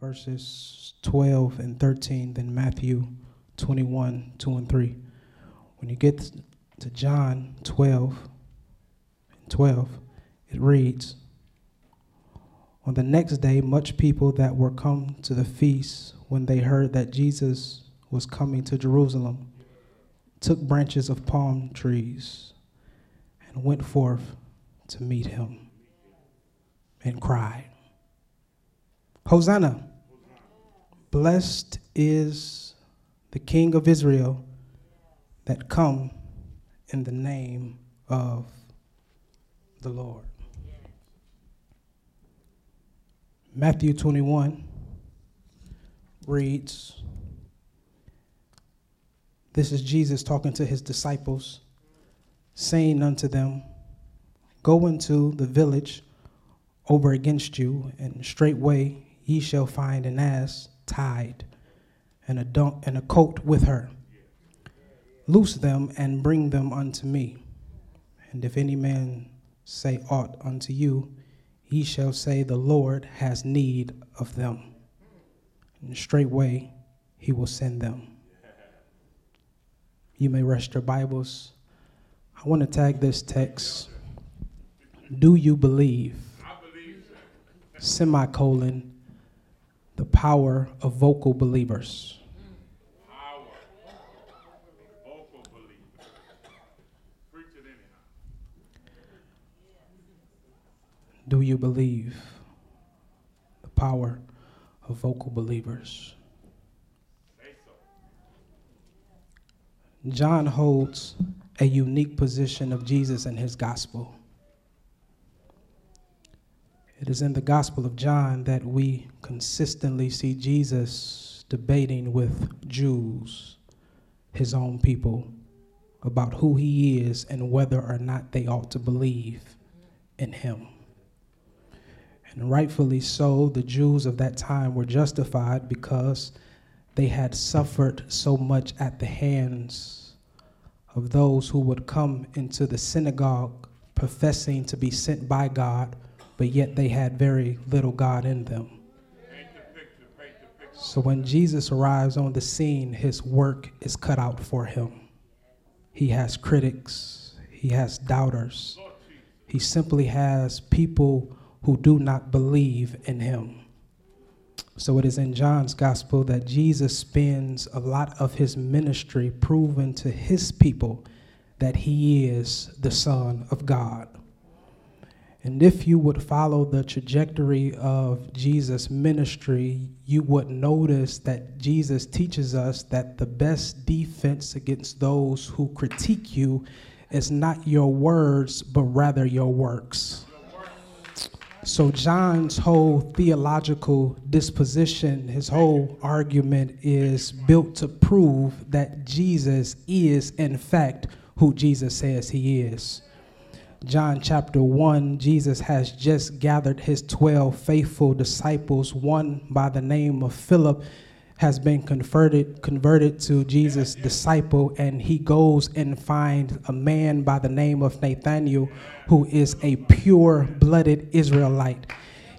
verses 12 and 13, then Matthew 21, 2 and 3. When you get to John 12 and 12, it reads, On the next day, much people that were come to the feast, when they heard that Jesus was coming to Jerusalem, took branches of palm trees and went forth to meet him and cried, Hosanna! Blessed is the King of Israel that come in the name of the Lord. Matthew 21 reads This is Jesus talking to his disciples, saying unto them, Go into the village over against you, and straightway ye shall find an ass tied, and a, don- and a coat with her. Loose them and bring them unto me. And if any man say aught unto you, ye shall say, The Lord has need of them. And straightway he will send them. You may rest your Bibles. I want to tag this text. Do you believe? Semicolon, the power of vocal believers. Do you believe the power of vocal believers? John holds a unique position of Jesus and his gospel. It is in the Gospel of John that we consistently see Jesus debating with Jews, his own people, about who he is and whether or not they ought to believe in him. And rightfully so, the Jews of that time were justified because they had suffered so much at the hands of those who would come into the synagogue professing to be sent by God, but yet they had very little God in them. So when Jesus arrives on the scene, his work is cut out for him. He has critics, he has doubters, he simply has people who do not believe in him. So it is in John's gospel that Jesus spends a lot of his ministry proving to his people that he is the Son of God. And if you would follow the trajectory of Jesus' ministry, you would notice that Jesus teaches us that the best defense against those who critique you is not your words, but rather your works. So, John's whole theological disposition, his whole argument is built to prove that Jesus is, in fact, who Jesus says he is. John chapter 1, Jesus has just gathered his 12 faithful disciples. One by the name of Philip has been converted converted to Jesus' disciple and he goes and finds a man by the name of Nathanael who is a pure-blooded Israelite.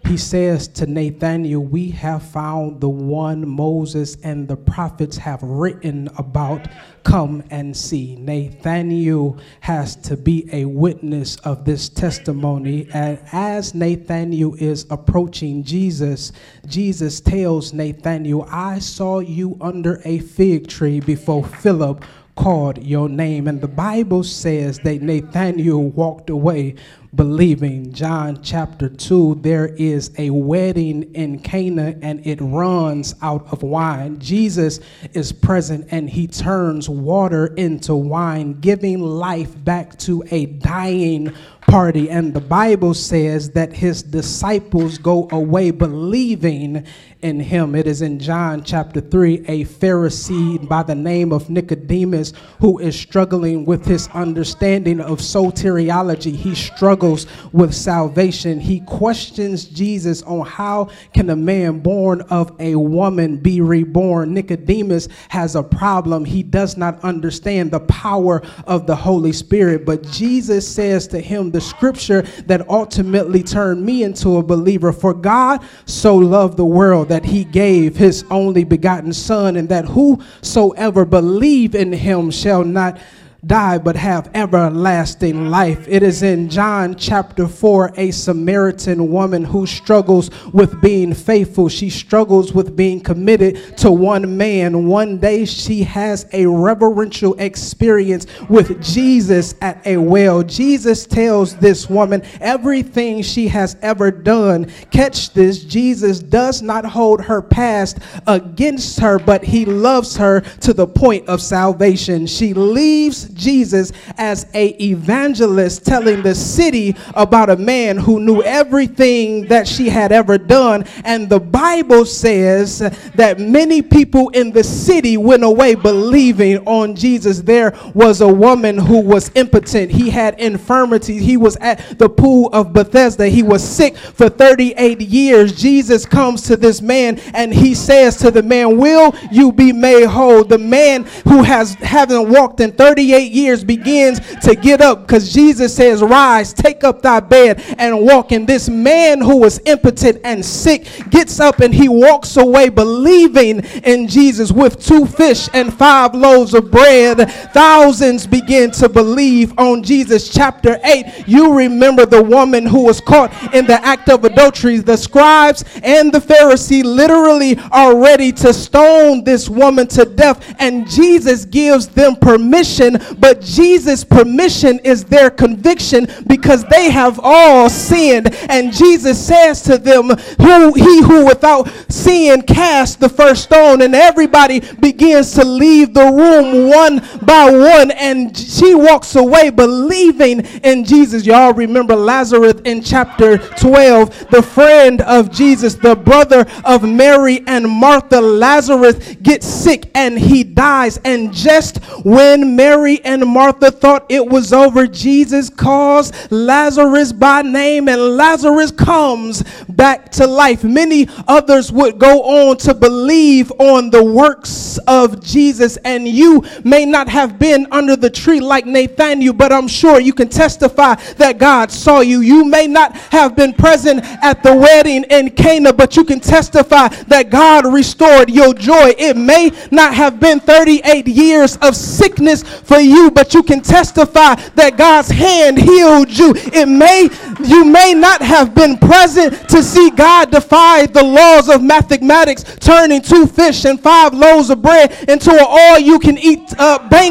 He says to Nathanael, We have found the one Moses and the prophets have written about. Come and see. Nathanael has to be a witness of this testimony. And as Nathanael is approaching Jesus, Jesus tells Nathanael, I saw you under a fig tree before Philip called your name. And the Bible says that Nathanael walked away believing. John chapter 2, there is a wedding in Cana and it runs out of wine. Jesus is present and he turns water into wine, giving life back to a dying party. And the Bible says that his disciples go away believing in him. It is in John chapter 3, a Pharisee by the name of Nicodemus who is struggling with his understanding of soteriology. He's struggling struggles with salvation. He questions Jesus on how can a man born of a woman be reborn. Nicodemus has a problem. He does not understand the power of the Holy Spirit, but Jesus says to him the scripture that ultimately turned me into a believer. For God so loved the world that he gave his only begotten son and that whosoever believe in him shall not die but have everlasting life. It is in John chapter 4 a Samaritan woman who struggles with being faithful. She struggles with being committed to one man. One day she has a reverential experience with Jesus at a well. Jesus tells this woman everything she has ever done. Catch this Jesus does not hold her past against her, but he loves her to the point of salvation. She leaves Jesus as a evangelist telling the city about a man who knew everything that she had ever done. And the Bible says that many people in the city went away believing on Jesus. There was a woman who was impotent. He had infirmities he was at the pool of Bethesda. He was sick for 38 years. Jesus comes to this man and he says to the man will you be made whole? The man who has haven't walked in 38 years begins to get up because Jesus says, Rise, take up thy bed and walk. And this man who was impotent and sick gets up and he walks away believing in Jesus with two fish and five loaves of bread. Thousands begin to believe on Jesus. Chapter 8, you remember the woman who was caught in the act of adultery. The scribes and the Pharisee literally are ready to stone this woman to death, and Jesus gives them permission, but Jesus' permission is their conviction because they have all sinned. And Jesus says to them, who, He who without sin cast the first stone, and everybody begins to leave the room one by one, and she walks away believing in Jesus. Y'all remember Lazarus in chapter 12, the friend of Jesus, the brother of Mary and Martha. Lazarus gets sick and he dies. And just when Mary and Martha thought it was over, Jesus calls Lazarus by name, and Lazarus comes back to life. Many others would go on to believe on the works of Jesus, and you may not have been under the tree like Nathaniel, but I'm sure you can testify that God saw you. You may not have been present at the wedding in Cana, but you can testify that God restored your joy. It may not have been 38 years of sickness for you, but you can testify that God's hand healed you. It may you may not have been present to see God defy the laws of mathematics, turning two fish and five loaves of bread into an all-you-can-eat uh, banquet,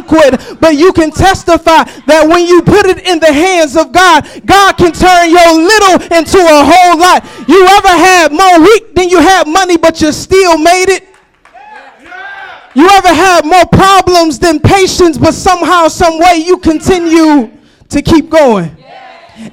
but you can testify that when you put it in the hands of God, God can turn your little into a whole lot. You ever had more week than you had money, but you still made it? You ever had more problems than patience, but somehow, some way you continue to keep going?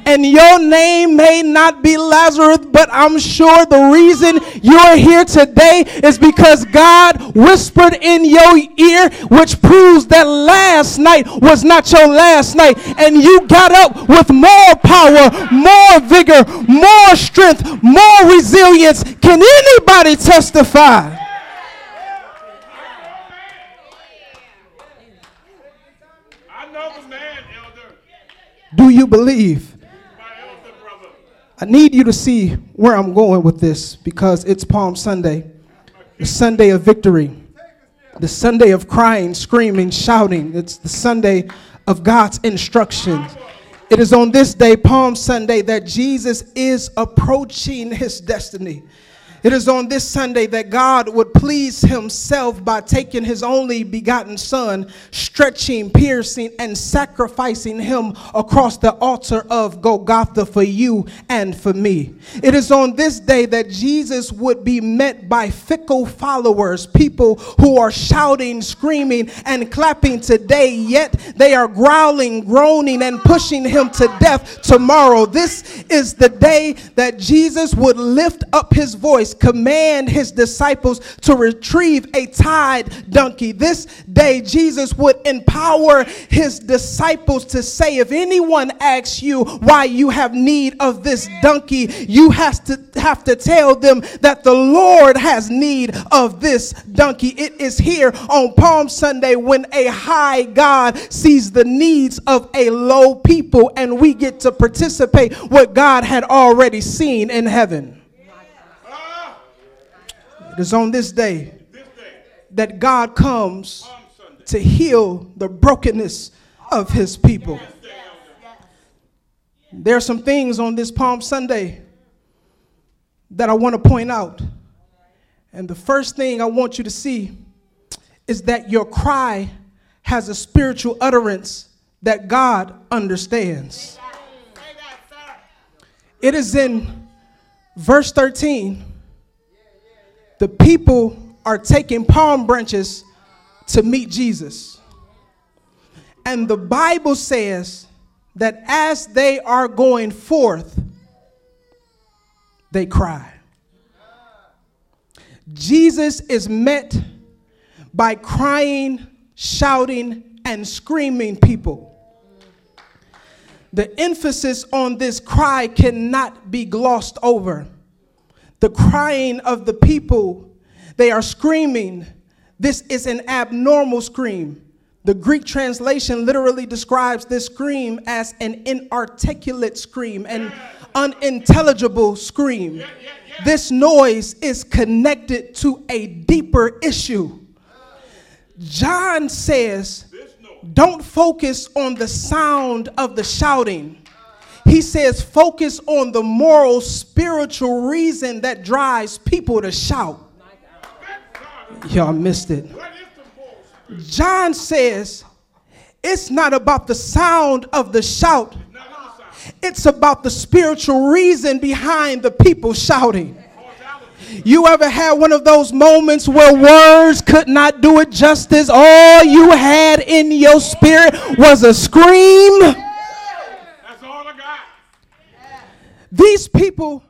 And your name may not be Lazarus, but I'm sure the reason you're here today is because God whispered in your ear, which proves that last night was not your last night. And you got up with more power, more vigor, more strength, more resilience. Can anybody testify? I know the man, elder. Do you believe? I need you to see where I'm going with this because it's Palm Sunday, the Sunday of victory, the Sunday of crying, screaming, shouting. It's the Sunday of God's instructions. It is on this day, Palm Sunday, that Jesus is approaching his destiny. It is on this Sunday that God would please himself by taking his only begotten son, stretching, piercing, and sacrificing him across the altar of Golgotha for you and for me. It is on this day that Jesus would be met by fickle followers, people who are shouting, screaming, and clapping today, yet they are growling, groaning, and pushing him to death tomorrow. This is the day that Jesus would lift up his voice command his disciples to retrieve a tied donkey. This day, Jesus would empower his disciples to say, If anyone asks you why you have need of this donkey, you have to, have to tell them that the Lord has need of this donkey. It is here on Palm Sunday when a high God sees the needs of a low people, and we get to participate what God had already seen in heaven. It is on this day that God comes to heal the brokenness of his people. There are some things on this Palm Sunday that I want to point out. And the first thing I want you to see is that your cry has a spiritual utterance that God understands. It is in verse 13. The people are taking palm branches to meet Jesus. And the Bible says that as they are going forth, they cry. Jesus is met by crying, shouting, and screaming people. The emphasis on this cry cannot be glossed over. The crying of the people, they are screaming. This is an abnormal scream. The Greek translation literally describes this scream as an inarticulate scream, an unintelligible scream. This noise is connected to a deeper issue. John says, don't focus on the sound of the shouting. He says, focus on the moral, spiritual reason that drives people to shout. Y'all missed it. John says, it's not about the sound of the shout, it's about the spiritual reason behind the people shouting. You ever had one of those moments where words could not do it justice? All you had in your spirit was a scream? That's all I got. These people